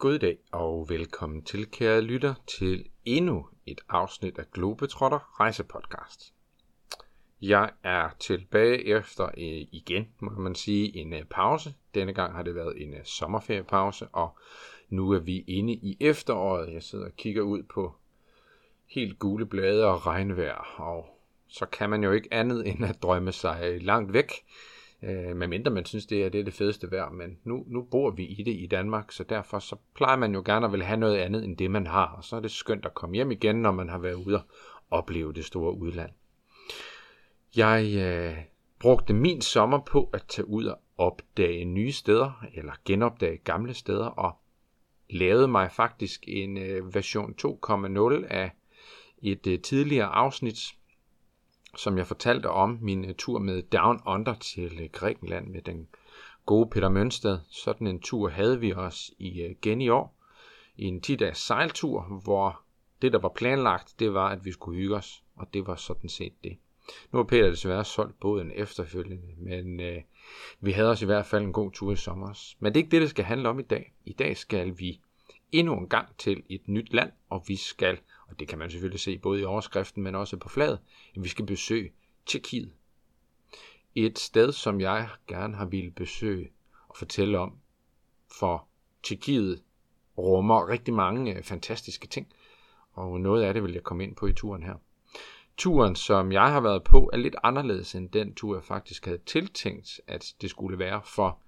God dag og velkommen til, kære lytter, til endnu et afsnit af Globetrotter Rejsepodcast. Jeg er tilbage efter øh, igen, må man sige, en øh, pause. Denne gang har det været en øh, sommerferiepause, og nu er vi inde i efteråret. Jeg sidder og kigger ud på helt gule blade og regnvejr, og så kan man jo ikke andet end at drømme sig langt væk Øh, medmindre man synes, det er, det er det fedeste vejr, men nu, nu bor vi i det i Danmark, så derfor så plejer man jo gerne at vil have noget andet end det, man har, og så er det skønt at komme hjem igen, når man har været ude og opleve det store udland. Jeg øh, brugte min sommer på at tage ud og opdage nye steder, eller genopdage gamle steder, og lavede mig faktisk en øh, version 2.0 af et øh, tidligere afsnit, som jeg fortalte om min øh, tur med Down Under til øh, Grækenland med den gode Peter Mønsted. Sådan en tur havde vi os øh, igen i år. I en 10-dages sejltur, hvor det, der var planlagt, det var, at vi skulle hygge os, og det var sådan set det. Nu har Peter desværre solgt båden efterfølgende, men øh, vi havde os i hvert fald en god tur i sommer. Men det er ikke det, det skal handle om i dag. I dag skal vi endnu en gang til et nyt land, og vi skal og det kan man selvfølgelig se både i overskriften, men også på fladet, at vi skal besøge Tjekkiet. Et sted, som jeg gerne har ville besøge og fortælle om, for Tjekkiet rummer rigtig mange øh, fantastiske ting, og noget af det vil jeg komme ind på i turen her. Turen, som jeg har været på, er lidt anderledes end den tur, jeg faktisk havde tiltænkt, at det skulle være, for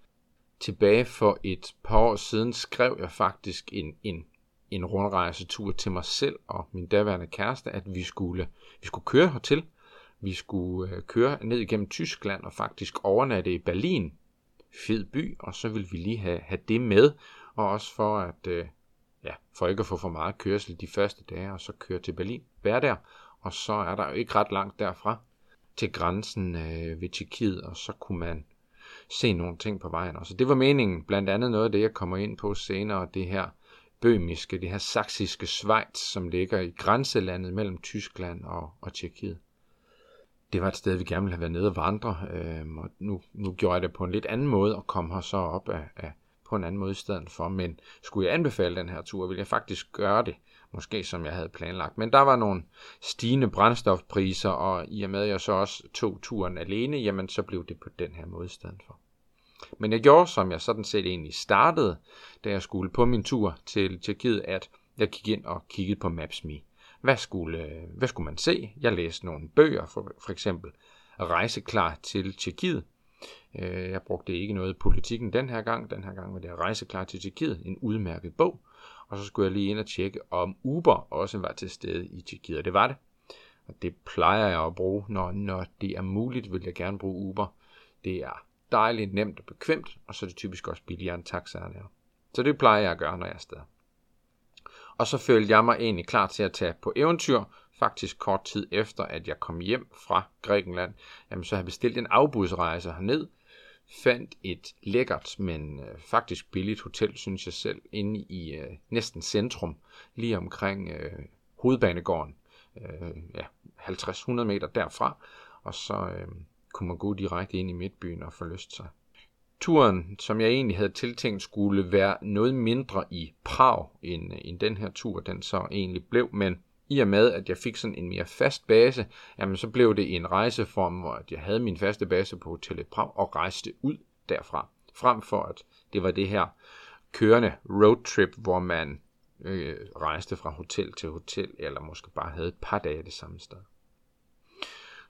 tilbage for et par år siden skrev jeg faktisk en, en en rundrejsetur til mig selv og min daværende kæreste, at vi skulle, vi skulle køre hertil. Vi skulle øh, køre ned igennem Tyskland og faktisk overnatte i Berlin. Fed by, og så vil vi lige have, have det med, og også for at, øh, ja, for ikke at få for meget kørsel de første dage, og så køre til Berlin, være der, og så er der jo ikke ret langt derfra til grænsen øh, ved Tjekkiet, og så kunne man se nogle ting på vejen. Og så det var meningen, blandt andet noget af det, jeg kommer ind på senere, det her bømiske, det her saksiske Schweiz, som ligger i grænselandet mellem Tyskland og, og Tjekkiet. Det var et sted, vi gerne ville have været nede og vandre, øh, og nu, nu gjorde jeg det på en lidt anden måde, og kom her så op af, af, på en anden måde i stedet for. Men skulle jeg anbefale den her tur, ville jeg faktisk gøre det, måske som jeg havde planlagt. Men der var nogle stigende brændstofpriser, og i og med at jeg så også tog turen alene, jamen så blev det på den her måde i stedet for. Men jeg gjorde, som jeg sådan set egentlig startede, da jeg skulle på min tur til Tjekkiet, at jeg gik ind og kiggede på Maps.me. Hvad skulle, øh, hvad skulle man se? Jeg læste nogle bøger, for, for eksempel Rejseklar til Tjekkiet. Øh, jeg brugte ikke noget politikken den her gang. Den her gang var det Rejseklar til Tjekkiet, en udmærket bog. Og så skulle jeg lige ind og tjekke, om Uber også var til stede i Tjekkiet, og det var det. Og det plejer jeg at bruge, når, når det er muligt, vil jeg gerne bruge Uber. Det er dejligt, nemt og bekvemt, og så er det typisk også billigere end taxaerne er. Så det plejer jeg at gøre, når jeg er afsted. Og så følte jeg mig egentlig klar til at tage på eventyr, faktisk kort tid efter, at jeg kom hjem fra Grækenland. Jamen, så har jeg bestilt en afbudsrejse herned, fandt et lækkert, men øh, faktisk billigt hotel, synes jeg selv, inde i øh, næsten centrum, lige omkring øh, hovedbanegården, øh, ja, 50-100 meter derfra, og så øh, kunne man gå direkte ind i midtbyen og forlyste sig. Turen, som jeg egentlig havde tiltænkt, skulle være noget mindre i Prag, end, end den her tur, den så egentlig blev, men i og med, at jeg fik sådan en mere fast base, jamen så blev det en rejseform, hvor jeg havde min faste base på hotellet Prag og rejste ud derfra. Frem for at det var det her kørende roadtrip, hvor man øh, rejste fra hotel til hotel, eller måske bare havde et par dage det samme sted.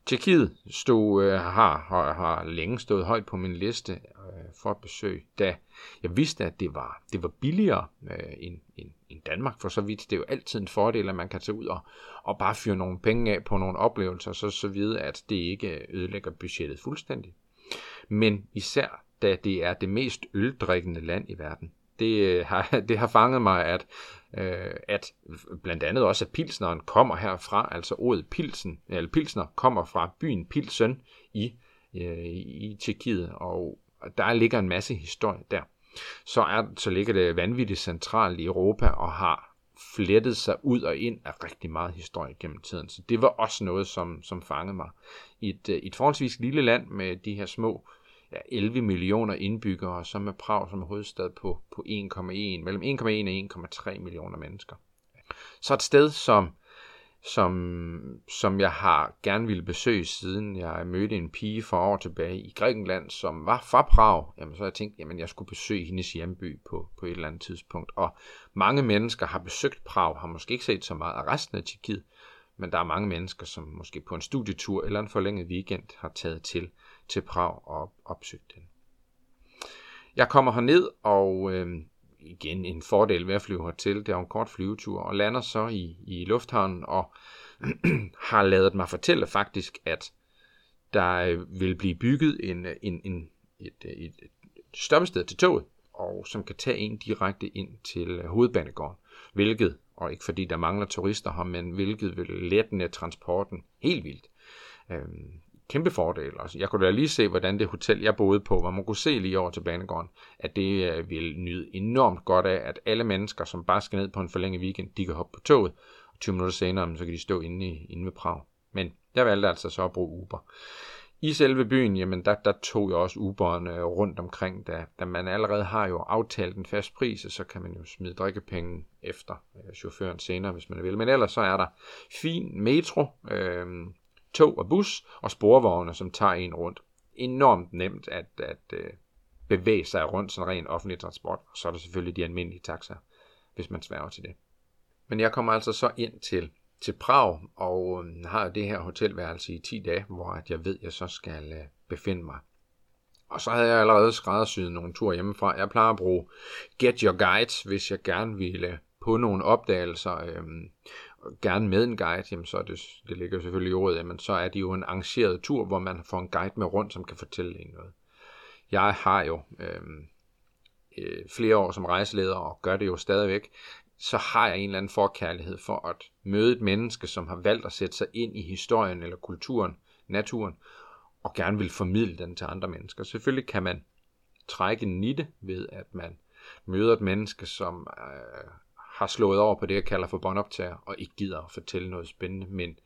Tjekkiet stod, øh, har, har, har længe stået højt på min liste øh, for besøg, da jeg vidste, at det var, det var billigere øh, end, end, end Danmark for så vidt. Det er jo altid en fordel, at man kan tage ud og, og bare fyre nogle penge af på nogle oplevelser, så så vidt at det ikke ødelægger budgettet fuldstændig. Men især da det er det mest øldrikkende land i verden. Det øh, har, det har fanget mig, at øh, at blandt andet også, at pilsneren kommer herfra, altså ordet pilsen, eller pilsner kommer fra byen Pilsen i, øh, i Tjekkiet, og der ligger en masse historie der. Så, er, så ligger det vanvittigt centralt i Europa og har flettet sig ud og ind af rigtig meget historie gennem tiden. Så det var også noget, som, som fangede mig. I et, øh, et forholdsvis lille land med de her små ja, 11 millioner indbyggere, og så med Prag som hovedstad på, på 1,1, mellem 1,1 og 1,3 millioner mennesker. Så et sted, som som, som jeg har gerne ville besøge, siden jeg mødte en pige for år tilbage i Grækenland, som var fra Prag. Jamen, så har jeg tænkt, jamen jeg skulle besøge hendes hjemby på, på et eller andet tidspunkt. Og mange mennesker har besøgt Prag, har måske ikke set så meget af resten af Tjekkiet, men der er mange mennesker, som måske på en studietur eller en forlænget weekend har taget til, til Prag og opsøgte den. Jeg kommer herned, og øh, igen en fordel ved at flyve hertil. Det er en kort flyvetur, og lander så i, i lufthavnen, og har lavet mig fortælle faktisk, at der øh, vil blive bygget en, øh, en, en, et, øh, et, et stoppested til toget, og som kan tage en direkte ind til hovedbanegården, hvilket, og ikke fordi der mangler turister her, men hvilket vil lette transporten helt vildt. Øhm, kæmpe fordel. Altså, jeg kunne da lige se, hvordan det hotel, jeg boede på, hvor man kunne se lige over til banegården, at det øh, vil nyde enormt godt af, at alle mennesker, som bare skal ned på en forlænget weekend, de kan hoppe på toget, og 20 minutter senere, så kan de stå inde, i, inde ved Prag. Men jeg valgte altså så at bruge Uber. I selve byen, jamen der, der tog jeg også Uberen øh, rundt omkring, da, da man allerede har jo aftalt en fast pris, så kan man jo smide drikkepenge efter øh, chaufføren senere, hvis man vil. Men ellers så er der fin metro, øh, tog og bus og sporvogne, som tager en rundt. Enormt nemt at, at øh, bevæge sig rundt sådan ren offentlig transport. Og så er der selvfølgelig de almindelige taxaer, hvis man sværger til det. Men jeg kommer altså så ind til, til Prag og øh, har det her hotelværelse i 10 dage, hvor at jeg ved, at jeg så skal øh, befinde mig. Og så havde jeg allerede skræddersyet nogle tur hjemmefra. Jeg plejer at bruge Get Your Guides, hvis jeg gerne ville på nogle opdagelser. Øh, gerne med en guide, jamen så er det, det ligger selvfølgelig i ordet, jamen så er det jo en arrangeret tur, hvor man får en guide med rundt, som kan fortælle en noget. Jeg har jo øh, øh, flere år som rejseleder, og gør det jo stadigvæk, så har jeg en eller anden forkærlighed for at møde et menneske, som har valgt at sætte sig ind i historien eller kulturen, naturen, og gerne vil formidle den til andre mennesker. Selvfølgelig kan man trække en nitte ved, at man møder et menneske, som øh, har slået over på det, jeg kalder for båndoptager, og ikke gider at fortælle noget spændende, men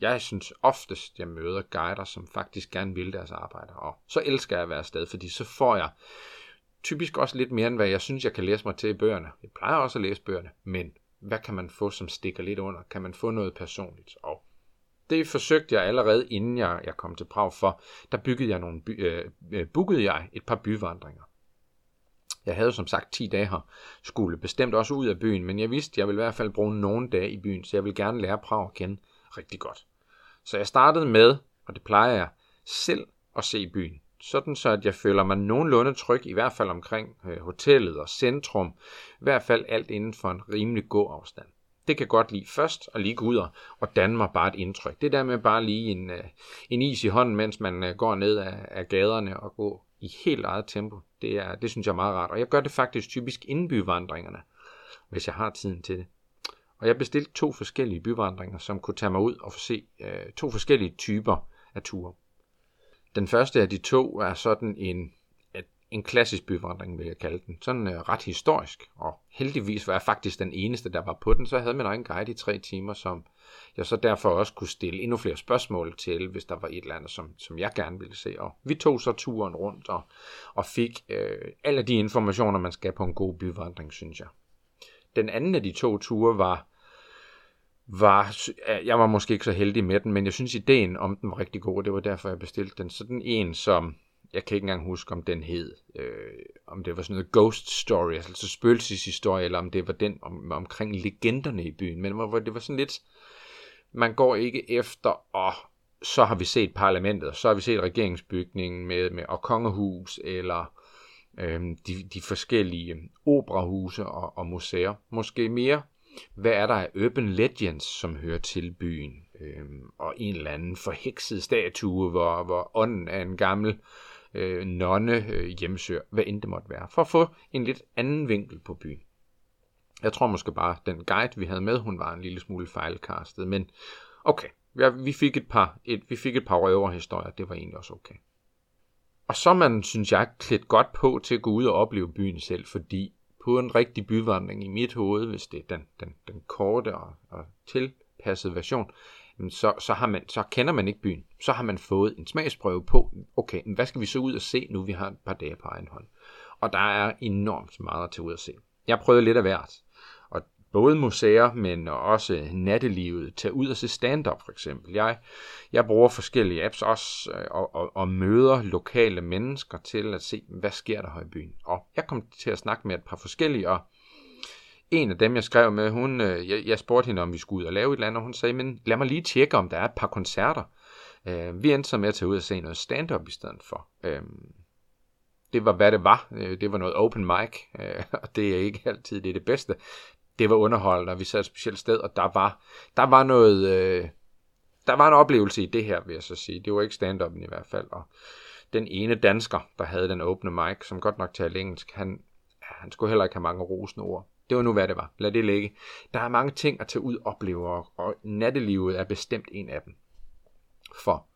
jeg synes oftest, jeg møder guider, som faktisk gerne vil deres arbejde, og så elsker jeg at være afsted, fordi så får jeg typisk også lidt mere, end hvad jeg synes, jeg kan læse mig til i bøgerne. Jeg plejer også at læse bøgerne, men hvad kan man få, som stikker lidt under? Kan man få noget personligt? Og det forsøgte jeg allerede, inden jeg, jeg kom til Prag for. Der byggede jeg nogle by, øh, øh bookede jeg et par byvandringer. Jeg havde som sagt 10 dage her, skulle bestemt også ud af byen, men jeg vidste, at jeg ville i hvert fald bruge nogle dage i byen, så jeg vil gerne lære Prag at kende rigtig godt. Så jeg startede med, og det plejer jeg, selv at se byen. Sådan så, at jeg føler mig nogenlunde tryg, i hvert fald omkring øh, hotellet og centrum. I hvert fald alt inden for en rimelig god afstand. Det kan godt lide først at lige gå ud og danne mig bare et indtryk. Det der med bare lige en, øh, en is i hånden, mens man øh, går ned af, af gaderne og går i helt eget tempo. Det, er, det synes jeg er meget rart. Og jeg gør det faktisk typisk inden byvandringerne, hvis jeg har tiden til det. Og jeg bestilte to forskellige byvandringer, som kunne tage mig ud og få se øh, to forskellige typer af ture. Den første af de to er sådan en, en klassisk byvandring, vil jeg kalde den. Sådan øh, ret historisk, og heldigvis var jeg faktisk den eneste, der var på den, så jeg havde min egen guide i tre timer, som jeg så derfor også kunne stille endnu flere spørgsmål til, hvis der var et eller andet, som, som jeg gerne ville se. Og vi tog så turen rundt og, og fik øh, alle de informationer, man skal på en god byvandring, synes jeg. Den anden af de to ture var, var, øh, jeg var måske ikke så heldig med den, men jeg synes ideen om den var rigtig god, og det var derfor, jeg bestilte den. Så den en, som jeg kan ikke engang huske, om den hed, øh, om det var sådan noget ghost story, altså spøgelseshistorie, eller om det var den om, omkring legenderne i byen, men hvor det var sådan lidt, man går ikke efter, og så har vi set parlamentet, så har vi set regeringsbygningen med, med og kongehus, eller øh, de, de forskellige operahuse og, og museer. Måske mere, hvad er der af urban legends, som hører til byen? Øh, og en eller anden forhekset statue, hvor, hvor ånden af en gammel øh, Øh, nonne øh, hjemsøger, hvad end det måtte være, for at få en lidt anden vinkel på byen. Jeg tror måske bare, at den guide, vi havde med, hun var en lille smule fejlkastet, men okay, vi fik et par, et, vi fik et par røverhistorier, det var egentlig også okay. Og så man, synes jeg, klædt godt på til at gå ud og opleve byen selv, fordi på en rigtig byvandring i mit hoved, hvis det er den, den, den korte og, og tilpassede version, så, så, har man, så kender man ikke byen. Så har man fået en smagsprøve på, okay, hvad skal vi så ud og se, nu vi har et par dage på egen hånd. Og der er enormt meget at tage ud og se. Jeg prøvede lidt af hvert. Og både museer, men også nattelivet. Tag ud og se stand-up for eksempel. Jeg, jeg bruger forskellige apps også øh, og, og, og møder lokale mennesker til at se, hvad sker der her i byen. Og jeg kom til at snakke med et par forskellige, og en af dem, jeg skrev med, hun, øh, jeg, jeg spurgte hende, om vi skulle ud og lave et eller andet, og hun sagde, men lad mig lige tjekke, om der er et par koncerter. Øh, vi endte så med at tage ud og se noget stand-up i stedet for. Øh, det var, hvad det var. Øh, det var noget open mic, øh, og det er ikke altid det, er det bedste. Det var underholdende, og vi sad et specielt sted, og der var, der var noget... Øh, der var en oplevelse i det her, vil jeg så sige. Det var ikke stand i hvert fald. Og den ene dansker, der havde den åbne mic, som godt nok talte engelsk, han, han skulle heller ikke have mange rosende ord. Det var nu, hvad det var. Lad det ligge. Der er mange ting at tage ud og opleve, og nattelivet er bestemt en af dem. For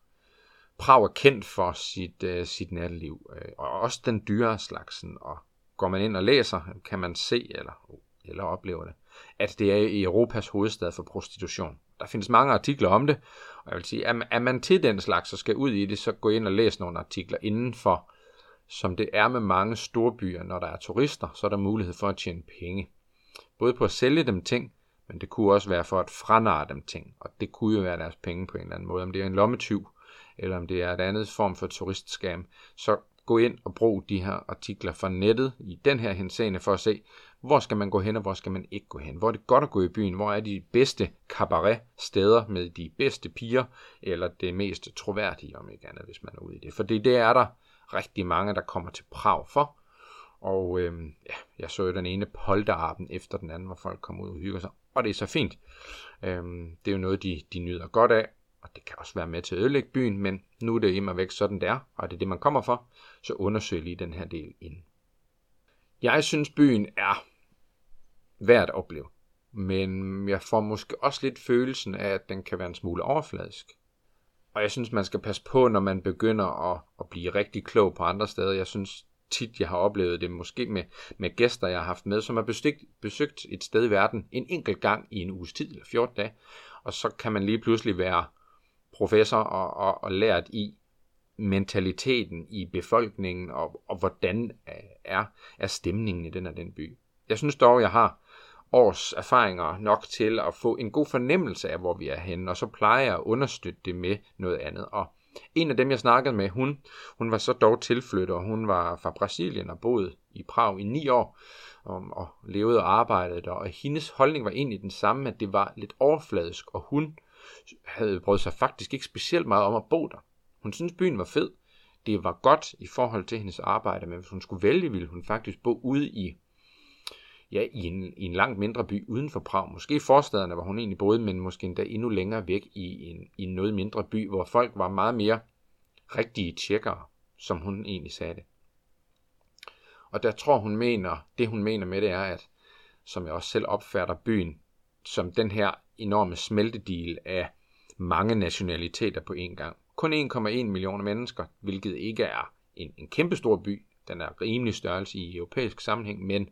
Prag er kendt for sit, uh, sit natteliv, uh, og også den dyre slagsen. Og går man ind og læser, kan man se eller, eller opleve det, at det er i Europas hovedstad for prostitution. Der findes mange artikler om det, og jeg vil sige, er man til den slags og skal ud i det, så gå ind og læs nogle artikler indenfor, som det er med mange storbyer, når der er turister, så er der mulighed for at tjene penge. Både på at sælge dem ting, men det kunne også være for at franare dem ting, og det kunne jo være deres penge på en eller anden måde. Om det er en lommetyv, eller om det er et andet form for turistskam, så gå ind og brug de her artikler fra nettet i den her henseende for at se, hvor skal man gå hen, og hvor skal man ikke gå hen. Hvor er det godt at gå i byen, hvor er de bedste cabaret steder med de bedste piger, eller det mest troværdige, om ikke andet, hvis man er ude i det. For det er der rigtig mange, der kommer til Prag for, og øh, ja, jeg så jo den ene polterarben efter den anden, hvor folk kom ud og hygger sig. Og det er så fint. Øh, det er jo noget, de, de nyder godt af. Og det kan også være med til at ødelægge byen, men nu er det immer væk sådan det er, og det er det, man kommer for. Så undersøg lige den her del ind. Jeg synes, byen er værd at opleve. Men jeg får måske også lidt følelsen af, at den kan være en smule overfladisk. Og jeg synes, man skal passe på, når man begynder at, at blive rigtig klog på andre steder. Jeg synes, tit, jeg har oplevet det, måske med, med gæster, jeg har haft med, som har besøgt, besøgt et sted i verden en enkelt gang i en uges tid, eller 14 dage, og så kan man lige pludselig være professor og, og, og lært i mentaliteten i befolkningen, og, og hvordan øh, er, er stemningen i den og den by. Jeg synes dog, jeg har års erfaringer nok til at få en god fornemmelse af, hvor vi er henne, og så plejer jeg at understøtte det med noget andet. Og en af dem, jeg snakkede med, hun, hun var så dog tilflytter. og hun var fra Brasilien og boede i Prag i ni år, og, og levede og arbejdede der, og hendes holdning var egentlig den samme, at det var lidt overfladisk, og hun havde brød sig faktisk ikke specielt meget om at bo der. Hun syntes, byen var fed. Det var godt i forhold til hendes arbejde, men hvis hun skulle vælge, ville hun faktisk bo ude i ja, i en, i en langt mindre by uden for Prag. Måske i forstederne, hvor hun egentlig boede, men måske endda endnu længere væk i en, i en noget mindre by, hvor folk var meget mere rigtige tjekkere, som hun egentlig sagde det. Og der tror hun mener, det hun mener med det er, at som jeg også selv opfatter byen, som den her enorme smeltedil af mange nationaliteter på én gang. Kun 1,1 millioner mennesker, hvilket ikke er en, en kæmpestor by. Den er rimelig størrelse i europæisk sammenhæng, men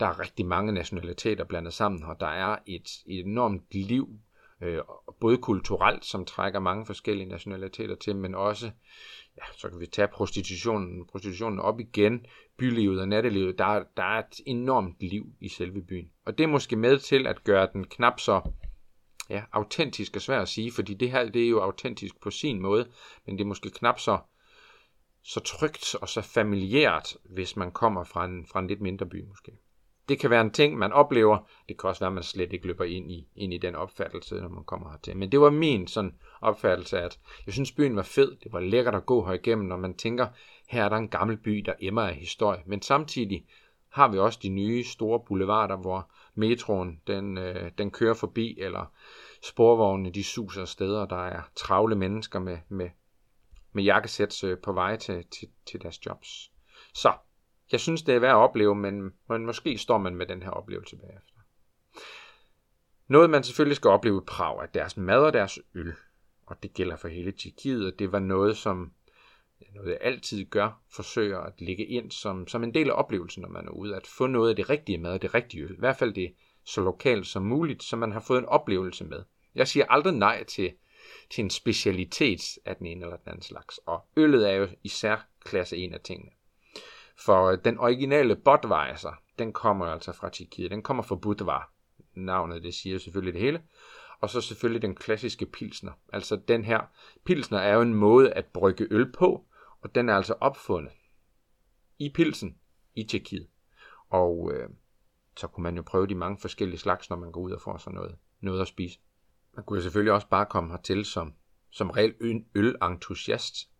der er rigtig mange nationaliteter blandet sammen, og der er et, et enormt liv, øh, både kulturelt, som trækker mange forskellige nationaliteter til, men også, ja, så kan vi tage prostitutionen, prostitutionen op igen, bylivet og nattelivet, der, der er et enormt liv i selve byen. Og det er måske med til at gøre den knap så ja, autentisk og svært at sige, fordi det her det er jo autentisk på sin måde, men det er måske knap så så trygt og så familiært, hvis man kommer fra en, fra en lidt mindre by måske det kan være en ting, man oplever. Det kan også være, at man slet ikke løber ind i, ind i den opfattelse, når man kommer hertil. Men det var min sådan opfattelse, at jeg synes, byen var fed. Det var lækkert at gå her igennem, når man tænker, her er der en gammel by, der emmer af historie. Men samtidig har vi også de nye store boulevarder, hvor metroen den, øh, den kører forbi, eller sporvognene de suser steder, der er travle mennesker med, med, med jakkesæt øh, på vej til, til, til deres jobs. Så jeg synes, det er værd at opleve, men, men måske står man med den her oplevelse bagefter. Noget, man selvfølgelig skal opleve i Prag, er deres mad og deres øl. Og det gælder for hele Tjekkiet, og det var noget, som noget jeg altid gør, forsøger at lægge ind som, som en del af oplevelsen, når man er ude, at få noget af det rigtige mad og det rigtige øl. I hvert fald det så lokalt som muligt, så man har fået en oplevelse med. Jeg siger aldrig nej til, til en specialitet af den ene eller den anden slags. Og øllet er jo især klasse en af tingene. For øh, den originale Budweiser, den kommer altså fra Tjekkiet. Den kommer fra Budvar. Navnet, det siger selvfølgelig det hele. Og så selvfølgelig den klassiske pilsner. Altså den her pilsner er jo en måde at brygge øl på, og den er altså opfundet i pilsen i Tjekkiet. Og øh, så kunne man jo prøve de mange forskellige slags, når man går ud og får sådan noget, noget at spise. Man kunne jo selvfølgelig også bare komme hertil som, som reelt ølentusiast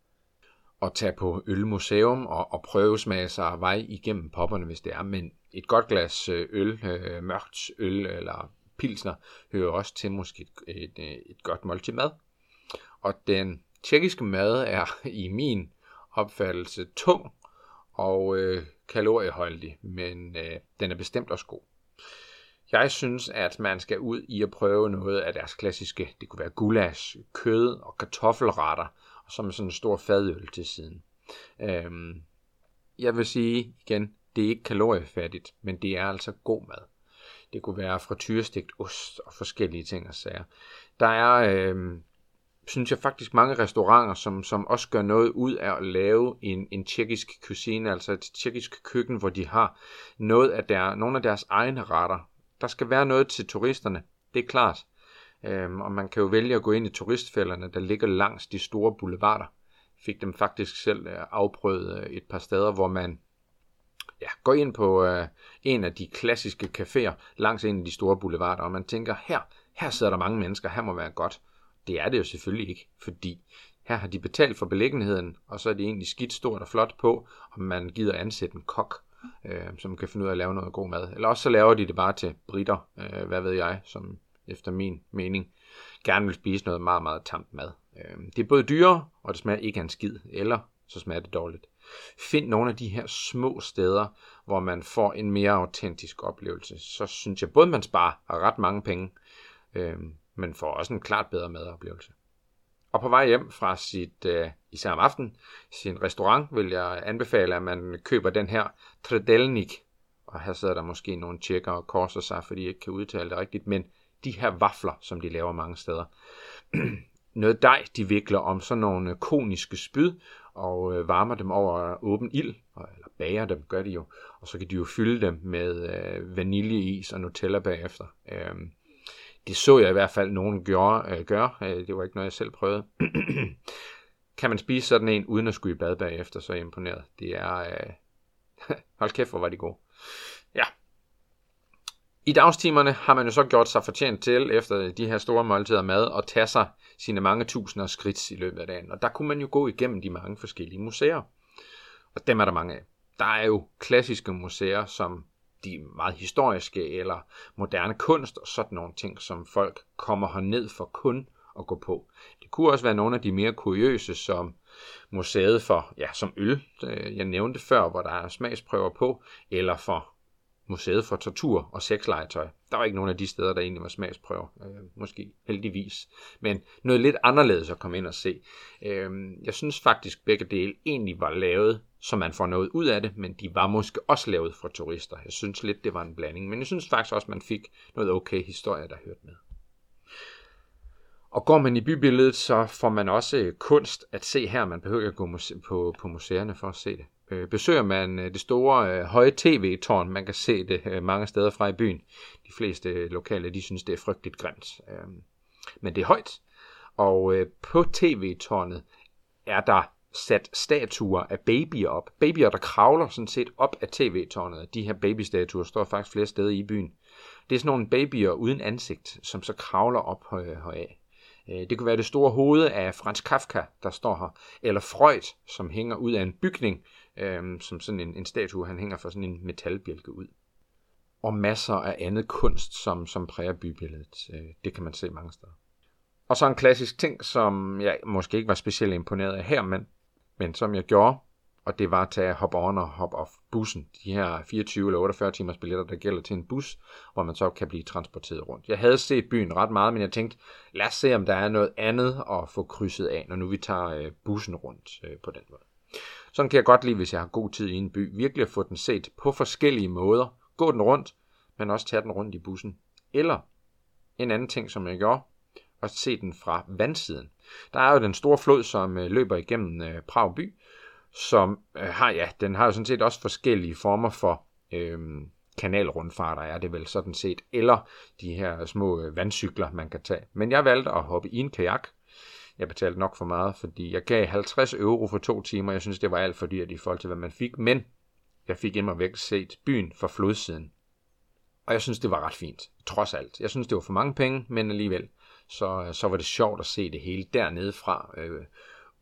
og tage på ølmuseum og, og prøve smage sig vej igennem popperne, hvis det er. Men et godt glas øh, øl, øh, mørkt øl eller pilsner, hører også til måske et, et, et godt måltid mad. Og den tjekkiske mad er i min opfattelse tung og øh, kalorieholdig, men øh, den er bestemt også god. Jeg synes, at man skal ud i at prøve noget af deres klassiske, det kunne være gulasch, kød og kartoffelretter, som sådan en stor fadøl til siden. Øhm, jeg vil sige igen, det er ikke kaloriefattigt, men det er altså god mad. Det kunne være frityrestegt ost og forskellige ting og sager. Der er, øh, synes jeg faktisk mange restauranter, som, som også gør noget ud af at lave en, en tjekkisk cuisine, altså et tjekkisk køkken, hvor de har noget af der, nogle af deres egne retter. Der skal være noget til turisterne, det er klart. Øhm, og man kan jo vælge at gå ind i turistfælderne, der ligger langs de store boulevarder. Fik dem faktisk selv øh, afprøvet øh, et par steder, hvor man ja, går ind på øh, en af de klassiske caféer langs en af de store boulevarder, og man tænker, her, her sidder der mange mennesker, her må være godt. Det er det jo selvfølgelig ikke, fordi her har de betalt for beliggenheden, og så er det egentlig skidt stort og flot på, om man gider ansætte en kok, øh, som kan finde ud af at lave noget god mad. Eller også så laver de det bare til britter, øh, hvad ved jeg, som efter min mening gerne vil spise noget meget, meget tamt mad. Øh, det er både dyrere, og det smager ikke af en skid, eller så smager det dårligt. Find nogle af de her små steder, hvor man får en mere autentisk oplevelse. Så synes jeg både, man sparer ret mange penge, øh, men får også en klart bedre madoplevelse. Og på vej hjem fra sit, øh, især om aftenen, sin restaurant, vil jeg anbefale, at man køber den her Tredelnik. Og her sidder der måske nogle tjekker og korser sig, fordi de ikke kan udtale det rigtigt, men de her vafler, som de laver mange steder. Noget dej, de vikler om sådan nogle koniske spyd, og øh, varmer dem over åben ild, eller bager dem, gør de jo, og så kan de jo fylde dem med øh, vaniljeis og Nutella bagefter. Øh, det så jeg i hvert fald nogen øh, gøre. Øh, gør. Øh, det var ikke noget, jeg selv prøvede. kan man spise sådan en, uden at skulle i bad bagefter, så er jeg imponeret. Det er... Øh... Hold kæft, hvor var de gode. I dagstimerne har man jo så gjort sig fortjent til, efter de her store måltider mad, at tage sig sine mange tusinder skridt i løbet af dagen. Og der kunne man jo gå igennem de mange forskellige museer. Og dem er der mange af. Der er jo klassiske museer, som de meget historiske eller moderne kunst og sådan nogle ting, som folk kommer ned for kun at gå på. Det kunne også være nogle af de mere kuriøse, som museet for, ja, som øl, øh, jeg nævnte før, hvor der er smagsprøver på, eller for museet for tortur og sexlegetøj. Der var ikke nogen af de steder, der egentlig var smagsprøver, øh, måske heldigvis. Men noget lidt anderledes at komme ind og se. Øh, jeg synes faktisk, begge dele egentlig var lavet, så man får noget ud af det, men de var måske også lavet for turister. Jeg synes lidt, det var en blanding, men jeg synes faktisk også, man fik noget okay historie, der hørte med. Og går man i bybilledet, så får man også øh, kunst at se her. Man behøver ikke at gå på, på museerne for at se det. Øh, besøger man øh, det store øh, høje tv-tårn, man kan se det øh, mange steder fra i byen. De fleste øh, lokale, de synes, det er frygteligt grimt. Øh, men det er højt, og øh, på tv-tårnet er der sat statuer af babyer op. Babyer, der kravler sådan set op af tv-tårnet. De her babystatuer står faktisk flere steder i byen. Det er sådan nogle babyer uden ansigt, som så kravler op øh, heraf. Det kunne være det store hoved af Franz Kafka, der står her, eller Freud, som hænger ud af en bygning, øh, som sådan en, en statue, han hænger for sådan en metalbjælke ud. Og masser af andet kunst, som, som præger bybilledet. Øh, det kan man se mange steder. Og så en klassisk ting, som jeg måske ikke var specielt imponeret af her, men, men som jeg gjorde, og det var at tage hop on og hop off bussen. De her 24 eller 48 timers billetter, der gælder til en bus, hvor man så kan blive transporteret rundt. Jeg havde set byen ret meget, men jeg tænkte, lad os se, om der er noget andet at få krydset af, når nu vi tager øh, bussen rundt øh, på den måde. Sådan kan jeg godt lide, hvis jeg har god tid i en by, virkelig at få den set på forskellige måder. Gå den rundt, men også tage den rundt i bussen. Eller en anden ting, som jeg gjorde, at se den fra vandsiden. Der er jo den store flod, som øh, løber igennem øh, Prag by, som øh, har, ja, den har jo sådan set også forskellige former for øh, kanalrundfarter, er det vel sådan set, eller de her små vandcykler, man kan tage. Men jeg valgte at hoppe i en kajak. Jeg betalte nok for meget, fordi jeg gav 50 euro for to timer. Jeg synes, det var alt for dyrt i forhold til, hvad man fik. Men jeg fik immer væk set byen fra flodsiden. Og jeg synes, det var ret fint, trods alt. Jeg synes, det var for mange penge, men alligevel, så, så var det sjovt at se det hele dernede fra, øh,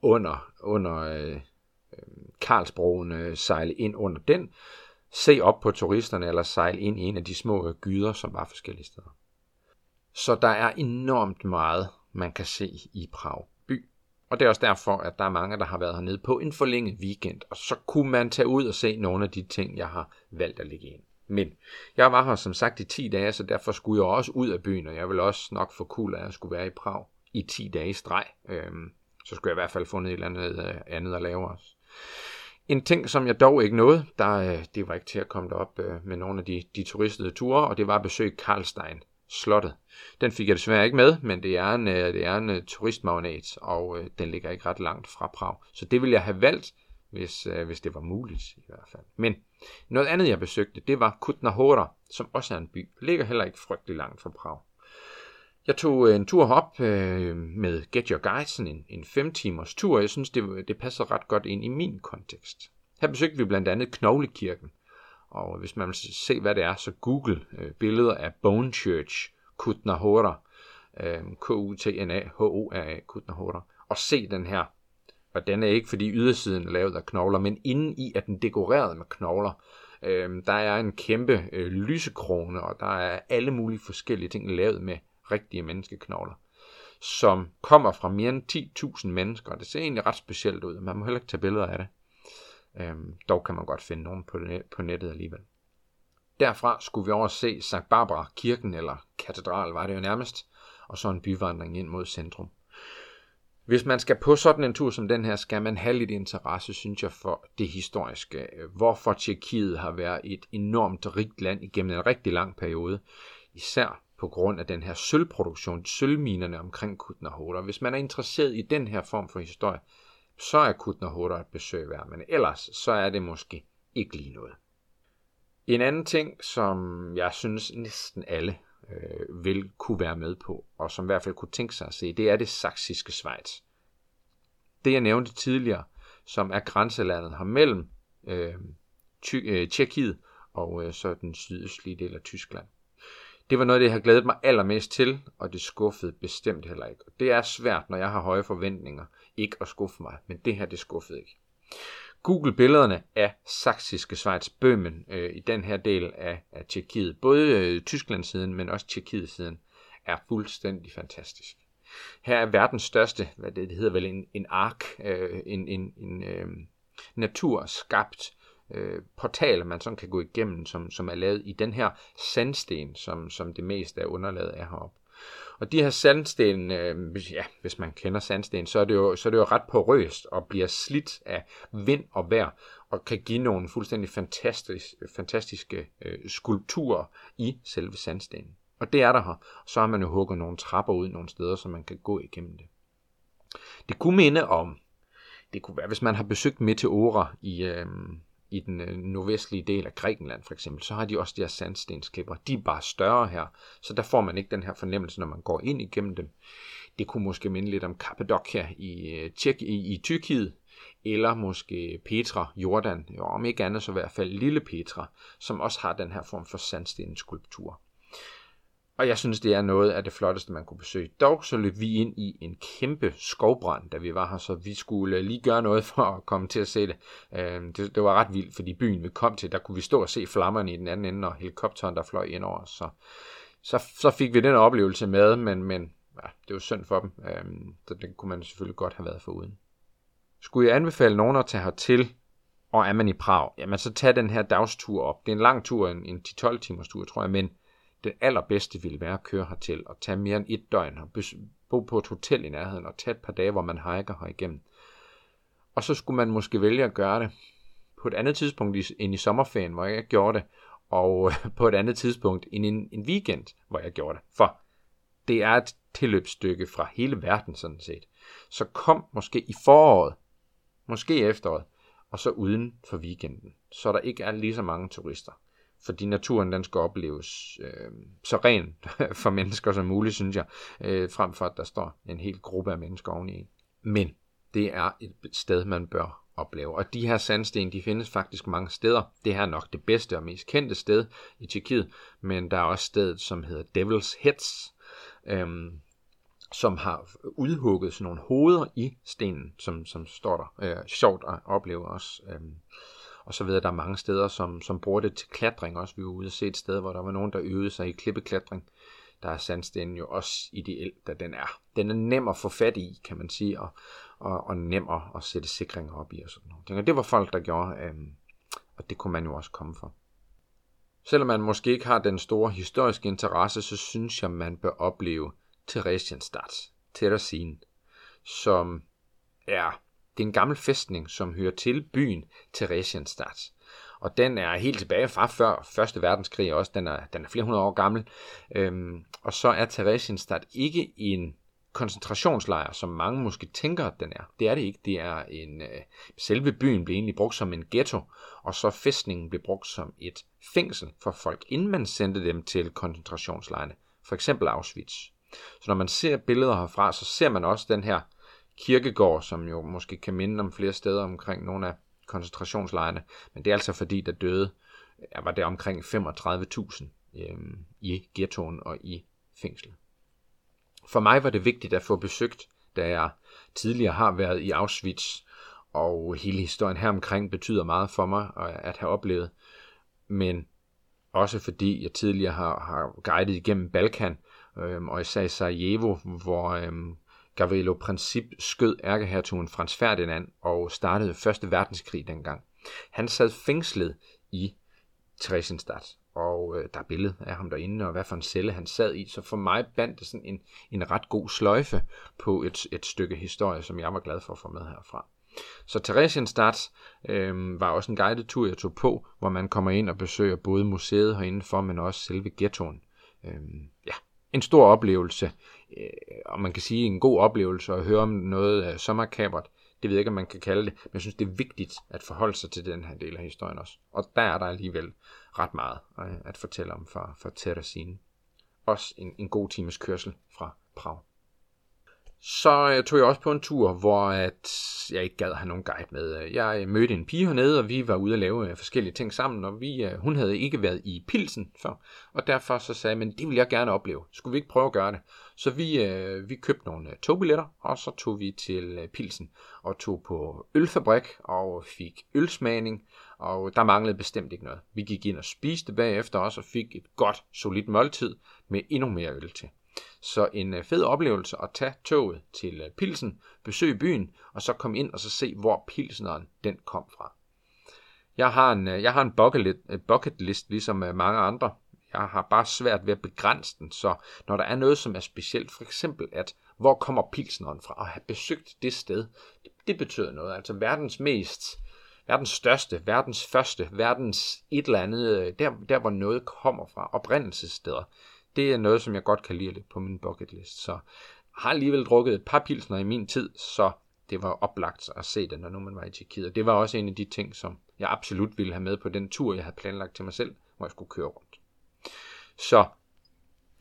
under, under øh, Karlsbroen, øh, sejle ind under den, se op på turisterne, eller sejle ind i en af de små gyder, som var forskellige steder. Så der er enormt meget, man kan se i Prag by. Og det er også derfor, at der er mange, der har været hernede på en forlænget weekend, og så kunne man tage ud og se nogle af de ting, jeg har valgt at lægge ind. Men jeg var her som sagt i 10 dage, så derfor skulle jeg også ud af byen, og jeg vil også nok få kul af at skulle være i Prag i 10 dage i streg. Øhm, så skulle jeg i hvert fald få et eller andet, øh, andet at lave også. En ting, som jeg dog ikke nåede, der, øh, det var ikke til at komme derop øh, med nogle af de, de turistede ture, og det var at besøge Karlstein, slottet. Den fik jeg desværre ikke med, men det er en, øh, det er en øh, turistmagnet, og øh, den ligger ikke ret langt fra Prag. Så det ville jeg have valgt, hvis, hvis det var muligt i hvert fald. Men noget andet, jeg besøgte, det var Kutnahora, som også er en by. Ligger heller ikke frygtelig langt fra Prag. Jeg tog en tur op øh, med Get Your Guide, en, en fem timers tur, og jeg synes, det, det passer ret godt ind i min kontekst. Her besøgte vi blandt andet Knoglekirken, og hvis man vil se, hvad det er, så google øh, billeder af Bone Church, Kutnahora, øh, K-U-T-N-A-H-O-R-A, Kutnahora, og se den her og den er ikke fordi ydersiden er lavet af knogler, men inden i er den dekoreret med knogler. Øh, der er en kæmpe øh, lysekrone, og der er alle mulige forskellige ting lavet med rigtige menneskeknogler, som kommer fra mere end 10.000 mennesker, det ser egentlig ret specielt ud. Man må heller ikke tage billeder af det. Øhm, dog kan man godt finde nogen på, net, på nettet alligevel. Derfra skulle vi over se St. Barbara kirken, eller katedral var det jo nærmest, og så en byvandring ind mod centrum. Hvis man skal på sådan en tur som den her, skal man have lidt interesse, synes jeg, for det historiske. Hvorfor Tjekkiet har været et enormt rigt land igennem en rigtig lang periode. Især på grund af den her sølvproduktion, sølvminerne omkring Kutnahoda. Hvis man er interesseret i den her form for historie, så er Kutnahoda et besøg værd, men ellers så er det måske ikke lige noget. En anden ting, som jeg synes næsten alle øh, vil kunne være med på, og som i hvert fald kunne tænke sig at se, det er det saksiske Schweiz. Det jeg nævnte tidligere, som er grænselandet her mellem øh, øh, Tjekkiet og øh, så den sydøstlige del af Tyskland. Det var noget, det har glædet mig allermest til, og det skuffede bestemt heller ikke. Det er svært, når jeg har høje forventninger, ikke at skuffe mig, men det her, det skuffede ikke. Google billederne af saksiske Schweiz Bøhmen øh, i den her del af, af Tjekkiet. Både øh, Tyskland-siden, men også Tjekkiet-siden er fuldstændig fantastisk. Her er verdens største, hvad det, det hedder vel en, en ark, øh, en, en, en øh, naturskabt øh, portal, man sådan kan gå igennem, som, som er lavet i den her sandsten, som, som det meste af underlaget er heroppe. Og de her sandsten, øh, ja, hvis man kender sandsten, så er, det jo, så er det jo ret porøst og bliver slidt af vind og vejr, og kan give nogle fuldstændig fantastisk, fantastiske øh, skulpturer i selve sandstenen. Og det er der her. Så har man jo hugget nogle trapper ud nogle steder, så man kan gå igennem det. Det kunne minde om, det kunne være, hvis man har besøgt Meteora i, øh, i den øh, nordvestlige del af Grækenland for eksempel, så har de også de her sandstensklipper. De er bare større her, så der får man ikke den her fornemmelse, når man går ind igennem dem. Det kunne måske minde lidt om Kappadokia i, øh, Tjek, i, i Tyrkiet, eller måske Petra, Jordan, jo, om ikke andet så i hvert fald Lille Petra, som også har den her form for sandstensskulptur. Og jeg synes, det er noget af det flotteste, man kunne besøge. Dog så løb vi ind i en kæmpe skovbrand, da vi var her, så vi skulle øh, lige gøre noget for at komme til at se det. Øhm, det, det var ret vildt, fordi byen vi kom til, der kunne vi stå og se flammerne i den anden ende, og helikopteren, der fløj ind over os. Så, så, så fik vi den oplevelse med, men, men ja, det var synd for dem. Øhm, så det kunne man selvfølgelig godt have været for uden. Skulle jeg anbefale nogen at tage hertil, og er man i Prag, jamen så tag den her dagstur op. Det er en lang tur, en, en 10-12 timers tur, tror jeg, men det allerbedste ville være at køre hertil og tage mere end et døgn og bo på et hotel i nærheden og tage et par dage, hvor man hiker her igennem. Og så skulle man måske vælge at gøre det på et andet tidspunkt end i sommerferien, hvor jeg gjorde det, og på et andet tidspunkt end en, en weekend, hvor jeg gjorde det. For det er et tilløbsstykke fra hele verden sådan set. Så kom måske i foråret, måske efteråret, og så uden for weekenden, så der ikke er lige så mange turister. Fordi naturen den skal opleves øh, så ren for mennesker som muligt, synes jeg, øh, frem for at der står en hel gruppe af mennesker oveni. Men det er et sted, man bør opleve. Og de her sandsten, de findes faktisk mange steder. Det her er nok det bedste og mest kendte sted i Tjekkiet, men der er også stedet, som hedder Devil's Heads, øhm, som har udhugget sådan nogle hoveder i stenen, som, som står der. Øh, sjovt at opleve også. Øhm, og så ved jeg, der er mange steder, som, som bruger det til klatring også. Vi var ude og se et sted, hvor der var nogen, der øvede sig i klippeklatring. Der er sandstenen jo også ideel, da den er. Den er nem at få fat i, kan man sige, og, og, og nem at, sætte sikringer op i og sådan noget. Og det var folk, der gjorde, øh, og det kunne man jo også komme for. Selvom man måske ikke har den store historiske interesse, så synes jeg, man bør opleve Theresienstadt, Theresien, som er, det er en gammel fæstning, som hører til byen Theresienstadt. Og den er helt tilbage fra før Første Verdenskrig også. Den er, den er flere hundrede år gammel. Øhm, og så er Theresienstadt ikke en koncentrationslejr, som mange måske tænker, at den er. Det er det ikke. Det er en, øh, selve byen blev egentlig brugt som en ghetto, og så fæstningen blev brugt som et fængsel for folk, inden man sendte dem til koncentrationslejrene. For eksempel Auschwitz. Så når man ser billeder herfra, så ser man også den her kirkegård, som jo måske kan minde om flere steder omkring nogle af koncentrationslejrene. Men det er altså fordi, der døde, var det omkring 35.000 øh, i ghettoen og i fængslet. For mig var det vigtigt at få besøgt, da jeg tidligere har været i Auschwitz, og hele historien her omkring betyder meget for mig at have oplevet. Men også fordi jeg tidligere har, har guidet igennem Balkan, øhm, og især i Sarajevo, hvor øhm, Gavrilo Princip skød ærkehertugen Frans Ferdinand og startede Første Verdenskrig dengang. Han sad fængslet i Theresienstadt, og øh, der er billede af ham derinde, og hvad for en celle han sad i. Så for mig bandt det sådan en, en ret god sløjfe på et, et stykke historie, som jeg var glad for at få med herfra. Så Theresienstadt øh, var også en guided tur, jeg tog på, hvor man kommer ind og besøger både museet herinde for, men også selve ghettoen. Øh, ja, en stor oplevelse, øh, og man kan sige en god oplevelse at høre om noget øh, så makabert. Det ved jeg ikke, om man kan kalde det, men jeg synes, det er vigtigt at forholde sig til den her del af historien også. Og der er der alligevel ret meget øh, at fortælle om fra, fra Terezin. Også en, en god times kørsel fra Prag. Så øh, tog jeg også på en tur, hvor at jeg ikke gad have nogen guide med. Jeg øh, mødte en pige hernede, og vi var ude at lave øh, forskellige ting sammen, og vi, øh, hun havde ikke været i Pilsen før, og derfor så sagde jeg, men det vil jeg gerne opleve. Skulle vi ikke prøve at gøre det? Så vi, øh, vi købte nogle togbilletter, og så tog vi til Pilsen og tog på ølfabrik og fik ølsmagning, og der manglede bestemt ikke noget. Vi gik ind og spiste bagefter også og fik et godt, solidt måltid med endnu mere øl til. Så en øh, fed oplevelse at tage toget til øh, Pilsen, besøge byen, og så komme ind og så se, hvor Pilsneren den kom fra. Jeg har en, øh, jeg har en bucket, bucket list, ligesom mange andre. Jeg har bare svært ved at begrænse den, så når der er noget, som er specielt, for eksempel at, hvor kommer Pilsneren fra, og have besøgt det sted, det, det betyder noget. Altså verdens mest, verdens største, verdens første, verdens et eller andet, der, der hvor noget kommer fra, oprindelsessteder det er noget, som jeg godt kan lide lidt på min bucket list. Så jeg har alligevel drukket et par pilsner i min tid, så det var oplagt at se det, når nu man var i Tjekkiet. Og det var også en af de ting, som jeg absolut ville have med på den tur, jeg havde planlagt til mig selv, hvor jeg skulle køre rundt. Så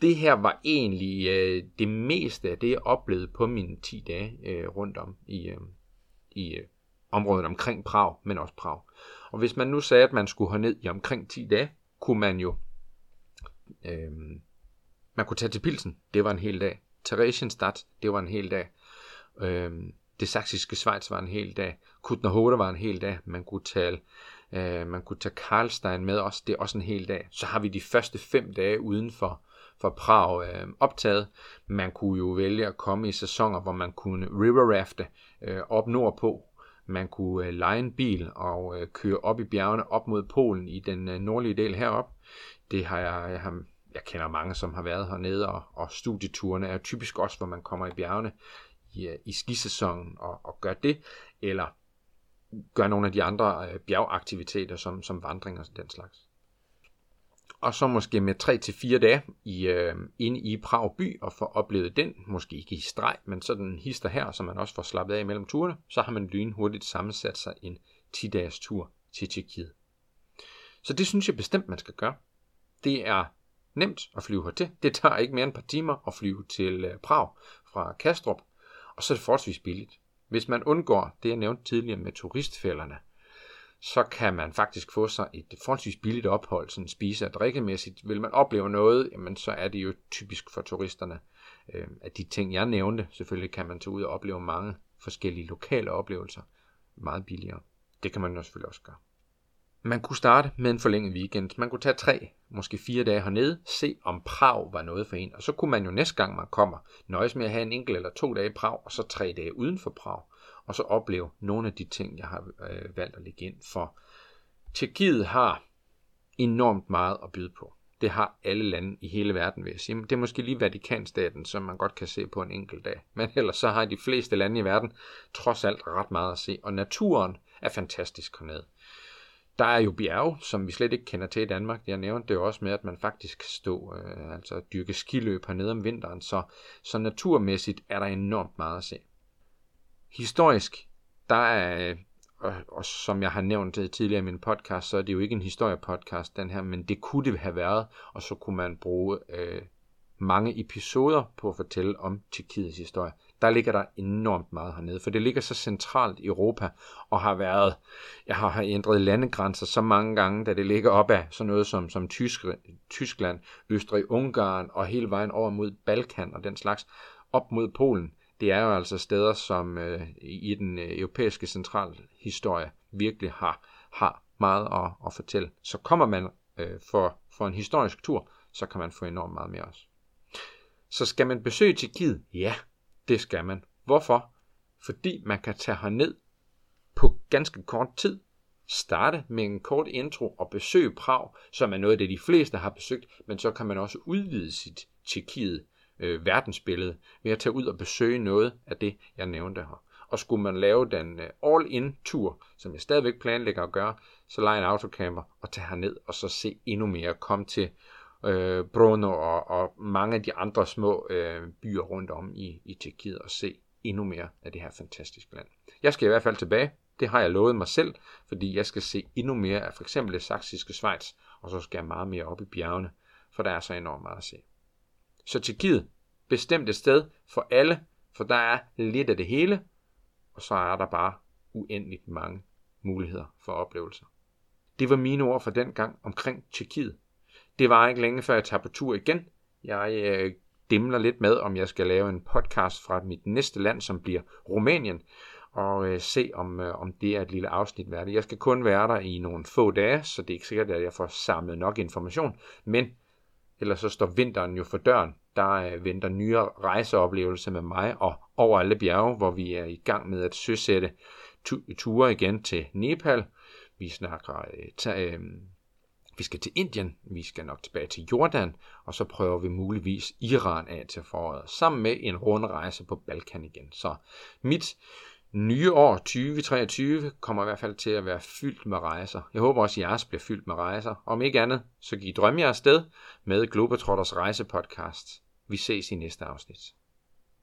det her var egentlig øh, det meste af det, jeg oplevede på mine 10 dage øh, rundt om i, øh, i øh, området omkring Prag, men også Prag. Og hvis man nu sagde, at man skulle ned i omkring 10 dage, kunne man jo øh, man kunne tage til Pilsen, det var en hel dag. Theresienstadt, det var en hel dag. Øhm, det saksiske Schweiz var en hel dag. Kutnerhoda var en hel dag. Man kunne tage, øh, man kunne tage Karlstein med os, det er også en hel dag. Så har vi de første fem dage uden for, for Prag øh, optaget. Man kunne jo vælge at komme i sæsoner, hvor man kunne river rafte øh, op nordpå. Man kunne øh, lege en bil og øh, køre op i bjergene op mod Polen i den øh, nordlige del herop. Det har jeg, jeg har jeg kender mange, som har været hernede, og, og studieturene er typisk også, hvor man kommer i bjergene i, øh, i skisæsonen og, og gør det, eller gør nogle af de andre øh, bjergaktiviteter, som, som vandring og den slags. og så måske med 3-4 dage i, øh, inde i Prag by og få oplevet den, måske ikke i streg, men sådan en hister her, så man også får slappet af mellem turene, så har man lynhurtigt sammensat sig en 10-dages tur til Tjekkiet. Så det synes jeg bestemt, man skal gøre. Det er nemt at flyve hertil. Det tager ikke mere end et par timer at flyve til øh, Prag fra Kastrup, og så er det forholdsvis billigt. Hvis man undgår det, jeg nævnte tidligere med turistfælderne, så kan man faktisk få sig et forholdsvis billigt ophold, sådan spise- og drikkemæssigt. Vil man opleve noget, jamen så er det jo typisk for turisterne, øh, at de ting, jeg nævnte, selvfølgelig kan man tage ud og opleve mange forskellige lokale oplevelser meget billigere. Det kan man jo selvfølgelig også gøre. Man kunne starte med en forlænget weekend. Man kunne tage tre, måske fire dage hernede, se om Prag var noget for en. Og så kunne man jo næste gang man kommer, nøjes med at have en enkelt eller to dage i Prag, og så tre dage uden for Prag. Og så opleve nogle af de ting, jeg har øh, valgt at lægge ind. For Tjekkiet har enormt meget at byde på. Det har alle lande i hele verden, vil jeg sige. Det er måske lige Vatikanstaten, som man godt kan se på en enkelt dag. Men ellers så har de fleste lande i verden trods alt ret meget at se. Og naturen er fantastisk hernede. Der er jo bjerge, som vi slet ikke kender til i Danmark. Jeg nævnte det jo også med, at man faktisk kan stå, øh, altså dyrke skiløb hernede om vinteren. Så, så naturmæssigt er der enormt meget at se. Historisk, der er, øh, og, og som jeg har nævnt øh, tidligere i min podcast, så er det jo ikke en historiepodcast, den her, men det kunne det have været, og så kunne man bruge øh, mange episoder på at fortælle om Tjekkiets historie der ligger der enormt meget hernede, for det ligger så centralt i Europa, og har været, jeg har ændret landegrænser så mange gange, da det ligger op af sådan noget som, som Tysk, Tyskland, Østrig, Ungarn, og hele vejen over mod Balkan og den slags, op mod Polen. Det er jo altså steder, som øh, i den øh, europæiske centralhistorie virkelig har, har meget at, at fortælle. Så kommer man øh, for, for en historisk tur, så kan man få enormt meget mere også. Så skal man besøge Tjekkiet? Ja, det skal man. Hvorfor? Fordi man kan tage herned på ganske kort tid, starte med en kort intro og besøge Prag, som er noget af det, de fleste har besøgt, men så kan man også udvide sit Tjekkiet øh, verdensbillede ved at tage ud og besøge noget af det, jeg nævnte her. Og skulle man lave den øh, all-in-tur, som jeg stadigvæk planlægger at gøre, så lege en autocamper og tage herned og så se endnu mere. Kom til øh, Brno og, og mange af de andre små øh, byer rundt om i, i Tjekkiet og se endnu mere af det her fantastiske land. Jeg skal i hvert fald tilbage. Det har jeg lovet mig selv, fordi jeg skal se endnu mere af for eksempel det saksiske Schweiz, og så skal jeg meget mere op i bjergene, for der er så enormt meget at se. Så Tjekkiet, bestemt et sted for alle, for der er lidt af det hele, og så er der bare uendeligt mange muligheder for oplevelser. Det var mine ord for den gang omkring Tjekkiet. Det var ikke længe før jeg tager på tur igen. Jeg øh, dimler lidt med, om jeg skal lave en podcast fra mit næste land, som bliver Rumænien, og øh, se, om, øh, om det er et lille afsnit værdigt. Jeg skal kun være der i nogle få dage, så det er ikke sikkert, at jeg får samlet nok information, men ellers så står vinteren jo for døren. Der øh, venter nye rejseoplevelser med mig og over alle bjerge, hvor vi er i gang med at søsætte ture igen til Nepal. Vi snakker øh, ta, øh, vi skal til Indien, vi skal nok tilbage til Jordan, og så prøver vi muligvis Iran af til foråret, sammen med en rundrejse på Balkan igen. Så mit nye år 2023 kommer i hvert fald til at være fyldt med rejser. Jeg håber også, at jeres bliver fyldt med rejser. Om ikke andet, så giv drømme jer afsted med Globetrotters rejsepodcast. Vi ses i næste afsnit.